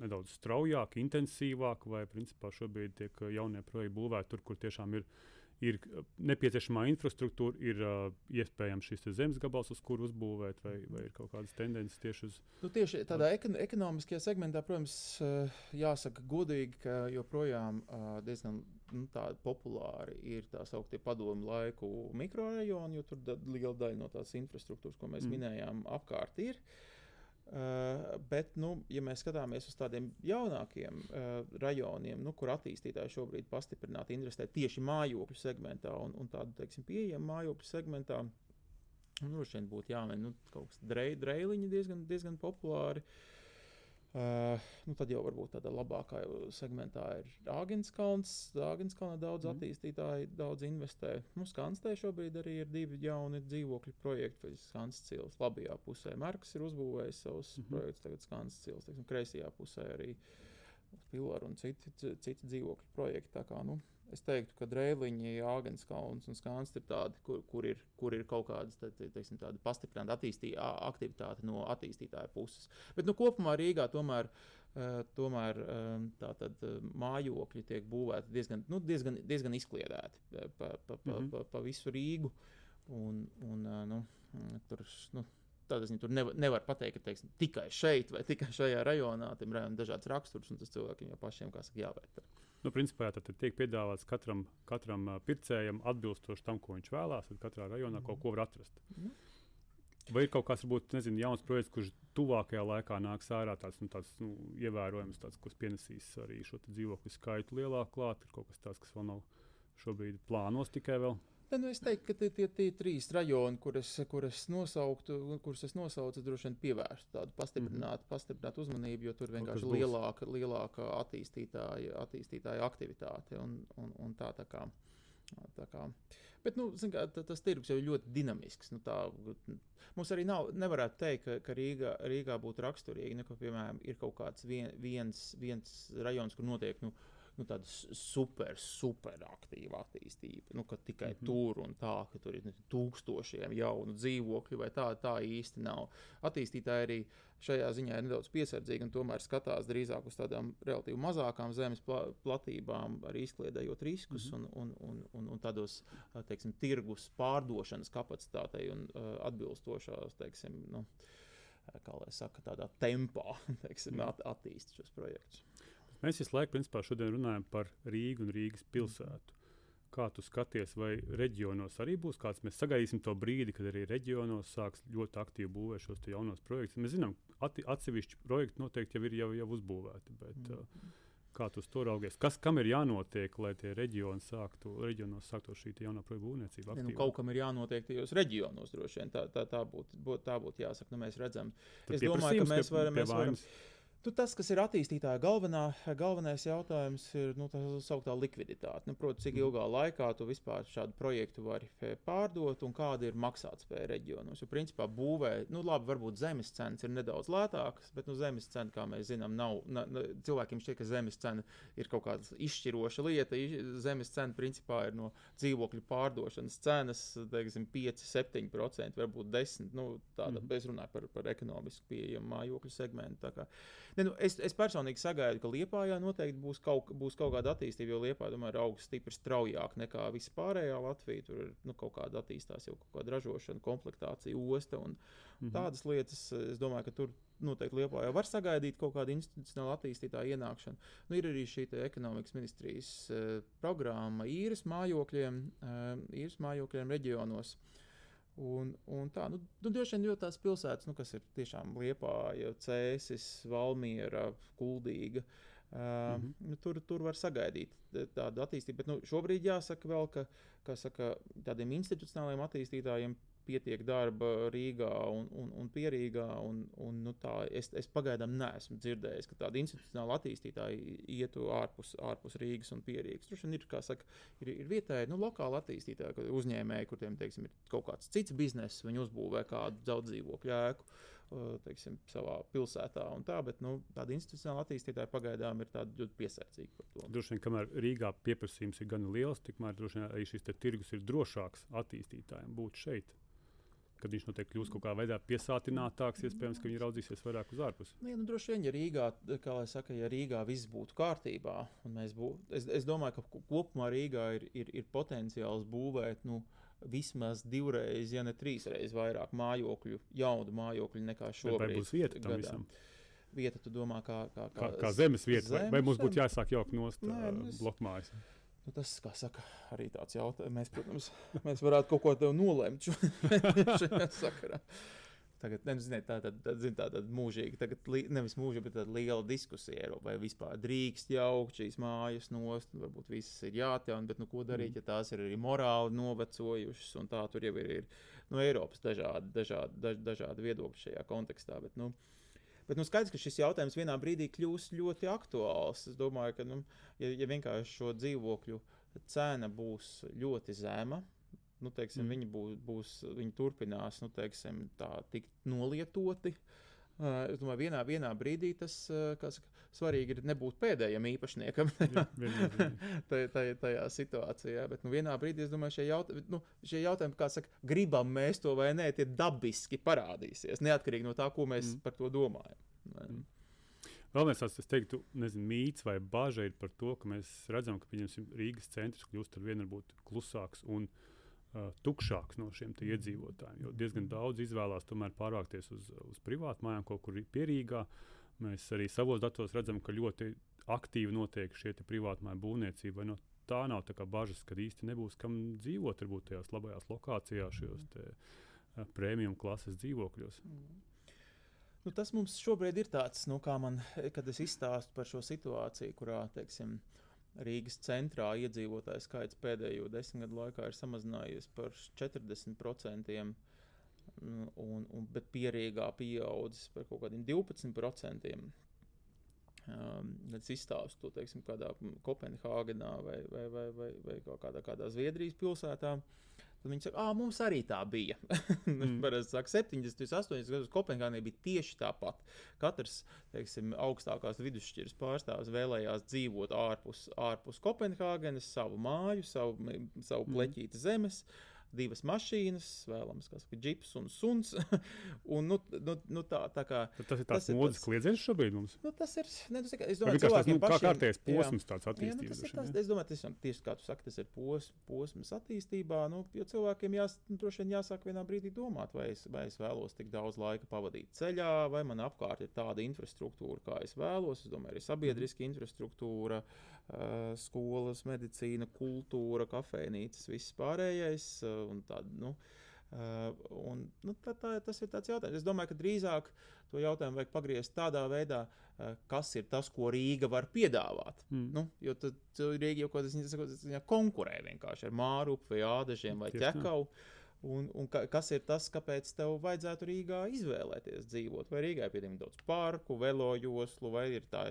Speaker 1: nedaudz straujāk, intensīvāk, vai principā šobrīd tiek jaunie projekti būvēti tur, kur tiešām ir ir nepieciešamā infrastruktūra, ir uh, iespējams šis zemes gabals, uz kuru uzbūvēt, vai, vai ir kaut kādas tendences tieši uz.
Speaker 2: Nu, tieši tādā ekon ekonomiskajā segmentā, protams, uh, jāsaka godīgi, ka joprojām uh, diezgan nu, populāri ir tā sauktie padomu laiku mikrorajoni, jo tur liela daļa no tās infrastruktūras, ko mēs mm. minējām, apkārt ir. Uh, Uh, bet, nu, ja mēs skatāmies uz tādiem jaunākiem uh, rajoniem, nu, kur attīstītāji šobrīd pastiprināti investē tieši mājokļu segmentā un, un tādu, teiksim, pieejamu mājokļu segmentā, nu, droši vien būtu jāmin nu, kaut kas dreiliņi diezgan, diezgan populāri. Uh, Uh, nu tad jau varbūt tādā labākā segmentā ir Āgenskalns. Āgenskalnā daudz mm. attīstītāji, daudz investē. Nu, Skanstē šobrīd arī ir divi jauni dzīvokļu projekti. Skanscils labajā pusē Marks ir uzbūvējis savus mm -hmm. projektus, tagad teiksim, kreisajā pusē arī Pilāra un citi, citi dzīvokļu projekti. Tā kā, nu, Es teiktu, ka Dreiliņi, Āgenskalns un Skāns ir tādi, kur, kur, ir, kur ir kaut kāda te, teiksim, pastiprināta aktivitāte no attīstītāja puses. Bet nu, kopumā Rīgā tomēr, uh, tomēr uh, tātad, uh, mājokļi tiek būvēti diezgan, nu, diezgan, diezgan izkliedēti pa, pa, pa, mm -hmm. pa, pa visu Rīgu. Un, un, nu, tur, nu, Tādā ziņā tur nevar, nevar pateikt, ka teiksim, tikai šeit vai tikai šajā rajonā tam rajonam dažāds raksturs, un tas cilvēkiem jau pašiem, kā saka, jāvērtē.
Speaker 1: Nu, principā tad tiek piedāvāts katram, katram pircējam atbilstoši tam, ko viņš vēlās. Tad katrā rajonā mm. kaut ko var atrast. Mm. Vai ir kaut kāds, varbūt, nezinu, jauns projekts, kurš tuvākajā laikā nāks ārā, tāds, nu, tāds nu, ievērojams, tāds, kas pienesīs arī šo dzīvokļu skaitu lielāku klāt. Ir kaut kas tāds, kas vēl nav šobrīd plānos tikai vēl.
Speaker 2: Ne, nu es teiktu, ka tie, tie, tie trīs rajoni, kurus kur es nosauktu, kurus es nosaucu, droši vien pievērstu tādu pastiprinātu, -hmm. pastiprinātu uzmanību, jo tur vienkārši ir lielāka, lielāka attīstītāja, attīstītāja aktivitāte un, un, un tā, tā kā. Tā kā. Bet nu, kā, tas tirgus jau ir ļoti dinamisks. Nu, tā, mums arī nav, nevarētu teikt, ka, ka Rīgā, Rīgā būtu raksturīgi, ne, ka, piemēram, ir kaut kāds vien, viens, viens rajons, kur notiek nu, nu, tāda super, super aktīva attīstība. Nu, ka tikai mm -hmm. tur un tā, ka tur ir tūkstošiem jaunu dzīvokļu, vai tā, tā īsti nav. Attīstītāji arī šajā ziņā ir nedaudz piesardzīgi un tomēr skatās drīzāk uz tādām relatīvi mazākām zemes pla platībām, arī izkliedējot riskus mm -hmm. un, un, un, un, un tādos teiksim, tirgus pārdošanas kapacitātei un uh, atbilstošās, teiksim, nu, kā lai saka, tādā tempā teiksim, at, attīstīt šos projektus.
Speaker 1: Mēs visu laiku principā, runājam par Rīgu un Rīgas pilsētu. Kā tu skaties, vai reģionos arī būs kāds? Mēs sagaidīsim to brīdi, kad arī reģionos sāks ļoti aktīvi būvēt šos jaunos projektus. Mēs zinām, atsevišķi projekti noteikti jau ir jau, jau uzbūvēti. Bet, mm. uh, Kā tu to raugies? Kas kam ir jānotiek, lai tie reģioni sāktu, reģionos sāktu šī jaunā projekta būvniecība?
Speaker 2: Ja, nu, kaut kam ir jānotiek tajos reģionos, droši vien tā, tā, tā būtu būt, būt jāsaka. Nu, mēs redzam, Tad es domāju, ka mēs varam. Mēs varam Tu, tas, kas ir attīstītāja galvenā, galvenais jautājums, ir nu, tā sauktā likviditāte. Nu, Protams, cik ilgā laikā tu vispār šādu projektu vari pārdot un kāda ir maksātspēja reģionos. Jo, principā, būvē, nu, labi, varbūt zemes cenas ir nedaudz lētākas, bet nu, zemes cena, kā mēs zinām, nav. Na, na, cilvēkiem šķiet, ka zemes cena ir kaut kāda izšķiroša lieta. Zemes cena, principā, ir no dzīvokļu pārdošanas cenas, teiksim, 5, 7%, varbūt 10%. Nu, tāda, mm. Es runāju par, par ekonomiski pieejamu mājokļu segmentu. Ne, nu, es, es personīgi sagaidu, ka Lietpājā noteikti būs kaut, būs kaut kāda attīstība, jo Lietpājā ir augs stipri straujāk nekā vispārējā Latvija. Tur ir nu, kaut kāda attīstās jau kaut kāda ražošana, komplektācija, osta un -hmm. tādas lietas. Es domāju, ka tur noteikti Lietpājā var sagaidīt kaut kādu institucionālu attīstītāju ienākšanu. Nu, ir arī šī ekonomikas ministrijas uh, programma īres mājokļiem, uh, īres mājokļiem reģionos. Uh, Un, un tā, nu, nu droši vien, jo tās pilsētas, nu, kas ir tiešām Liepāja, Cēsis, Valmiera, Kuldīga, uh, mm -hmm. nu, tur, tur var sagaidīt tādu attīstību. Bet nu, šobrīd jāsaka vēl, ka saka, tādiem institucionāliem attīstītājiem pietiek darba Rīgā un, un, un Pierīgā. Un, un, nu, tā, es, es pagaidām neesmu dzirdējis, ka tāda institucionāla attīstītāja ietu ārpus, ārpus Rīgas un Pierīgas. Tur ir, saka, ir, ir vietēji, nu, lokāli attīstītāji, uzņēmēji, kuriem teiksim, ir kaut kāds cits bizness, viņi uzbūvē kādu daudz dzīvokļu ēku. Teiksim, savā pilsētā tā, bet nu, tāda institucionāla attīstītāja pagaidām ir ļoti piesardzīga.
Speaker 1: Droši vien, kamēr Rīgā pieprasījums ir gan liels, tikmēr arī šis tirgus ir drošāks attīstītājiem būt šeit kad viņš noteikti kļūs kaut kādā veidā piesātinātāks, iespējams, ka viņi raudzīsies vairāk uz ārpusi.
Speaker 2: Nu, ja, nu, droši vien, ja Rīgā, kā lai saka, ja Rīgā viss būtu kārtībā, un mēs būtu, es, es domāju, ka kopumā Rīgā ir, ir, ir potenciāls būvēt, nu, vismaz divreiz, ja ne trīsreiz vairāk mājokļu, jaunu mājokļu nekā šobrīd.
Speaker 1: Vai būs vieta tam gadā. visam?
Speaker 2: Vieta, tu domā, kā, kā,
Speaker 1: kā, kā, kā zemes vieta, zemes, vai, vai mums būtu jāsāk jaukt nost Nē, uh, es... blokmājas?
Speaker 2: Nu, tas, kā saka, arī tāds jautājums. Mēs, protams, mēs varētu kaut ko tādu nolemt šajā sakarā. Tagad, ne, nu, tā ir tā, tā, tā mūžīga, tagad, li, nevis mūžīga, bet tāda liela diskusija, vai vispār drīkst jaukt šīs mājas nost, varbūt visas ir jāatjauna, bet nu, ko darīt, mm. ja tās ir arī morāli novecojušas, un tā tur jau ir, ir nu, Eiropas dažādi, dažādi, daž, dažādi viedokļi šajā kontekstā. Bet, nu, Bet nu, skaidrs, ka šis jautājums vienā brīdī kļūs ļoti aktuāls. Es domāju, ka, nu, ja, ja vienkārši šo dzīvokļu cena būs ļoti zema, nu, teiksim, mm. viņi, būs, būs, viņi turpinās nu, teiksim, tā, tikt nolietoti. Uh, es domāju, vienā, vienā brīdī tas saka, svarīgi ir nebūt pēdējam īpašniekam tajā, tajā, tajā situācijā. Bet nu, vienā brīdī es domāju, šie, jaut, nu, šie jautājumi, kā saka, gribam mēs to vai nē, tie dabiski parādīsies. Neatkarīgi no tā, ko mēs mm. par to domājam. Mm.
Speaker 1: Vēl viens tāds, es teiktu, nezinu, mīts vai bažas ir par to, ka mēs redzam, ka Rīgas centrs kļūst ar vien klusāks un uh, tukšāks no šiem iedzīvotājiem. Jo diezgan daudz izvēlās tomēr pārvākties uz, uz privātu mājām, kaut kur pierīgā. Mēs arī savos datos redzam, ka ļoti aktīvi notiek šie privātu māju būvniecība. No tā nav tā bažas, ka īsti nebūs kam dzīvot, varbūt tajās labajās lokācijās, šajos te, uh, prēmiju klases dzīvokļos. Mm.
Speaker 2: Nu, tas mums šobrīd ir tāds, nu, kā man, kad es izstāstu par šo situāciju, kurā, teiksim, Rīgas centrā iedzīvotāju skaits pēdējo desmit gadu laikā ir samazinājies par 40%, un, un, bet pierīgā pieaudzis par kaut kādiem 12%. Um, es izstāstu to teiksim, kādā Kopenhāgenā vai, vai, vai, vai, vai kādā, kādā Zviedrijas pilsētā. Uh, Tad viņi saka, ah, mums arī tā bija. mm. Parasti saka, 70, 80 gadus Kopenhāgenē bija tieši tāpat. Katrs teiksim, augstākās vidusšķiras pārstāvis vēlējās dzīvot ārpus, ārpus Kopenhāgenes, savu māju, savu, savu mm. pleķīti zemes. Uh, divas mašīnas, vēlams, kas ir džips un suns. un, nu, nu, nu, tā, tā kā,
Speaker 1: Tad tas ir tāds modes kliedziens šobrīd mums.
Speaker 2: Nu, tas ir, ne, tas, es domāju, tas ir
Speaker 1: kā kārtējs posms tāds attīstības.
Speaker 2: Jā, nu, tas ir tas, es domāju, tas ir tieši kā tu saki, tas ir pos, posms attīstībā, nu, jo cilvēkiem jās, nu, droši vien jāsāk vienā brīdī domāt, vai es, vai es vēlos tik daudz laika pavadīt ceļā, vai man apkārt ir tāda infrastruktūra, kā es vēlos. Es domāju, arī sabiedriska infrastruktūra. Eh, skolas, medicīna, kultūra, kafejnīcas, viss pārējais. Eh, tād, nu, uh, un, nu, tā, tā, tas ir tāds jautājums. Es domāju, ka drīzāk to jautājumu vajag pagriezt tādā veidā, kas ir tas, ko Rīga var piedāvāt. Mm. Nu, jo tad Rīga jau kaut kādā ziņā konkurē vienkārši ar Mārupu vai Ādažiem vai Ķekavu. Un, un ka, kas ir tas, kāpēc tev vajadzētu Rīgā izvēlēties dzīvot? Vai Rīgā ir pietiekami daudz parku, velojoslu, vai ir tā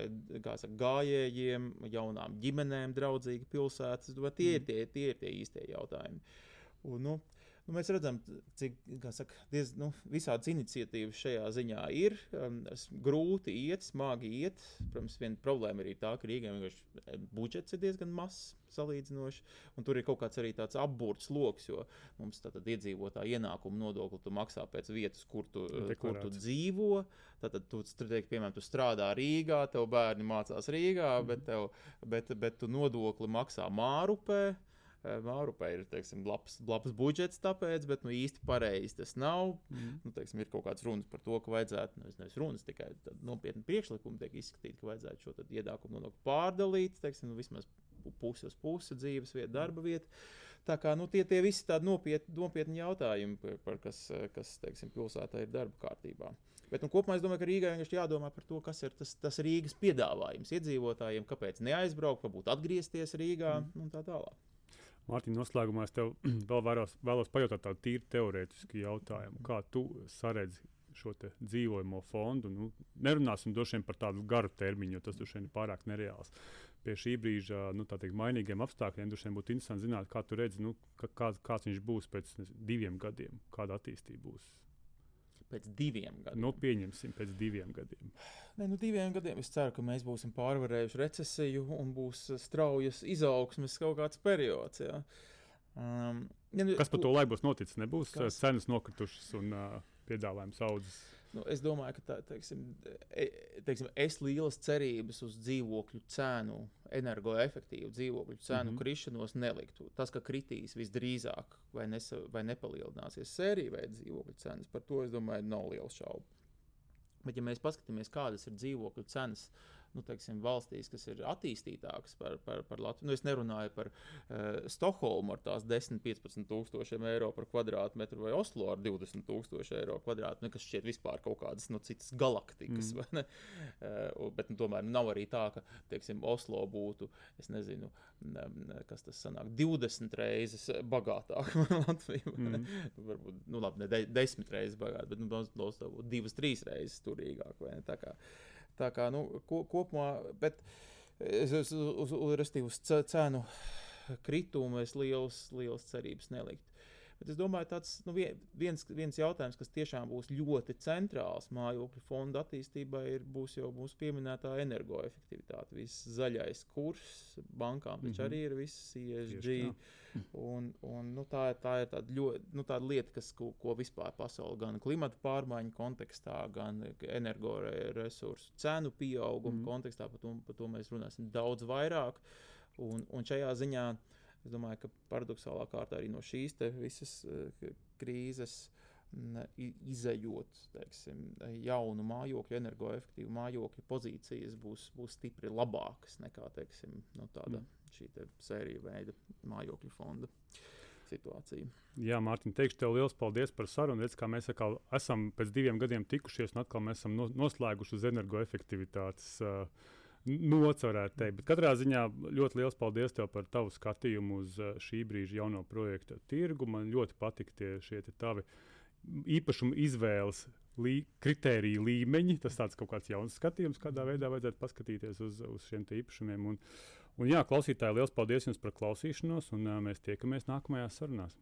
Speaker 2: saka, gājējiem, jaunām ģimenēm draudzīga pilsētas? Tie, mm. tie, tie ir tie īstie jautājumi. Un, nu, Nu, mēs redzam, cik saka, diez, nu, visādas iniciatīvas šajā ziņā ir. Um, grūti iet, smagi iet. Protams, viena problēma ir tā, ka Rīgā eh, budžets ir diezgan mazs salīdzinoši. Tur ir kaut kāds arī tāds apburts lokus, jo mums tātad iedzīvotāja ienākuma nodokli tu maksā pēc vietas, kur tu, Deklarāts. kur tu dzīvo. Tātad, tu, teik, piemēram, tu strādā Rīgā, tev bērni mācās Rīgā, mm. bet, tev, bet, bet tu nodokli maksā Mārupē. Mārupē ir teiksim, labs, labs budžets, tāpēc, bet nu, īsti pareizi tas nav. Mm. Nu, teiksim, ir kaut kāds runas par to, ka vajadzētu, nu, nevis runas, tikai nopietni priekšlikumi tiek izskatīti, ka vajadzētu šo ienākumu nodokli pārdalīt, teiksim, nu, vismaz pusi uz pusi dzīves vieta, darba vieta. Tā kā nu, tie, tie visi tādi nopietni, nopietni jautājumi, par, par kas, kas teiksim, pilsētā ir darba kārtībā. Bet nu, kopumā es domāju, ka Rīgai vienkārši jādomā par to, kas ir tas, tas Rīgas piedāvājums iedzīvotājiem, kāpēc neaizbraukt, varbūt atgriezties Rīgā mm. un tā tālāk.
Speaker 1: Mārtiņ, noslēgumā es tev vēl vēlos, vēlos pajautāt tādu tīri teorētisku jautājumu. Kā tu saredzi šo dzīvojamo fondu? Nu, nerunāsim vien par tādu garu termiņu, jo tas droši vien ir pārāk nereāls. Pie šī brīža nu, teikt, mainīgiem apstākļiem droši vien būtu interesanti zināt, kā tu redzi, nu, kā, kāds viņš būs pēc ne, diviem gadiem, kāda attīstība būs
Speaker 2: pēc diviem gadiem.
Speaker 1: Nu, pieņemsim, pēc diviem gadiem.
Speaker 2: Nē, nu, diviem gadiem es ceru, ka mēs būsim pārvarējuši recesiju un būs straujas izaugsmes kaut kāds periods. Ja.
Speaker 1: Um, ja, nu, Kas par to laiku būs noticis? Nebūs kas? cenas nokritušas un uh, piedāvājums audzis.
Speaker 2: Nu, es domāju, ka tā, teiksim, e, teiksim, es lielas cerības uz dzīvokļu cenu, energoefektīvu dzīvokļu cenu mm -hmm. krišanos neliktu. Tas, ka kritīs visdrīzāk vai, nesa, vai nepalielināsies sērija veida dzīvokļu cenas, par to es domāju, nav liels šaubu. Bet, ja mēs paskatāmies, kādas ir dzīvokļu cenas nu, teiksim, valstīs, kas ir attīstītākas par, par, par Latviju. Nu, es nerunāju par uh, Stokholmu ar tās 10-15 tūkstošiem eiro par kvadrātmetru vai Oslo ar 20 tūkstošu eiro kvadrātmetru, kas šķiet vispār kaut kādas nu, citas galaktikas. Mm. Uh, bet nu, tomēr nav arī tā, ka teiksim, Oslo būtu, es nezinu, kas tas sanāk, 20 reizes bagātāk par Latviju. Mm. Varbūt, nu labi, ne 10 reizes bagātāk, bet nu, Oslo būtu 2-3 reizes turīgāk. Tā kā nu, ko, kopumā, bet es uz, uz, uz, uz cenu kritumu es liels, liels cerības neliktu. Bet es domāju, tāds nu, viens, viens jautājums, kas tiešām būs ļoti centrāls mājokļu fonda attīstībai, ir, būs jau mūsu pieminētā energoefektivitāte. Viss zaļais kurs bankām, mm -hmm. arī ir viss ESG. Un, un, nu, tā, tā ir tāda, ļoti, nu, tāda lieta, kas, ko, ko vispār pasaule gan klimata pārmaiņu kontekstā, gan energoresursu cenu pieauguma mm -hmm. kontekstā, par to, par to mēs runāsim daudz vairāk. Un, un šajā ziņā uh, Es domāju, ka paradoxālā kārtā arī no šīs visas uh, krīzes izējot teiksim, jaunu mājokļu, energoefektīvu mājokļu pozīcijas būs, būs stipri labākas nekā teiksim, no tāda mm. šī sērija veida mājokļu fonda. Situācija.
Speaker 1: Jā, Mārtiņ, teikšu tev liels paldies par sarunu. Redz, kā mēs atkal esam pēc diviem gadiem tikušies, un atkal mēs esam noslēguši uz energoefektivitātes uh, nots, varētu teikt. Bet katrā ziņā ļoti liels paldies tev par tavu skatījumu uz eh, šī brīža jauno projektu tirgu. Man ļoti patika tie šie tavi īpašumu izvēles. Lī, kritēriju līmeņi, tas tāds kaut kāds jauns skatījums, kādā veidā vajadzētu paskatīties uz, uz šiem īpašumiem. Un, un jā, klausītāji, liels paldies jums par klausīšanos, un uh, mēs tiekamies nākamajās sarunās.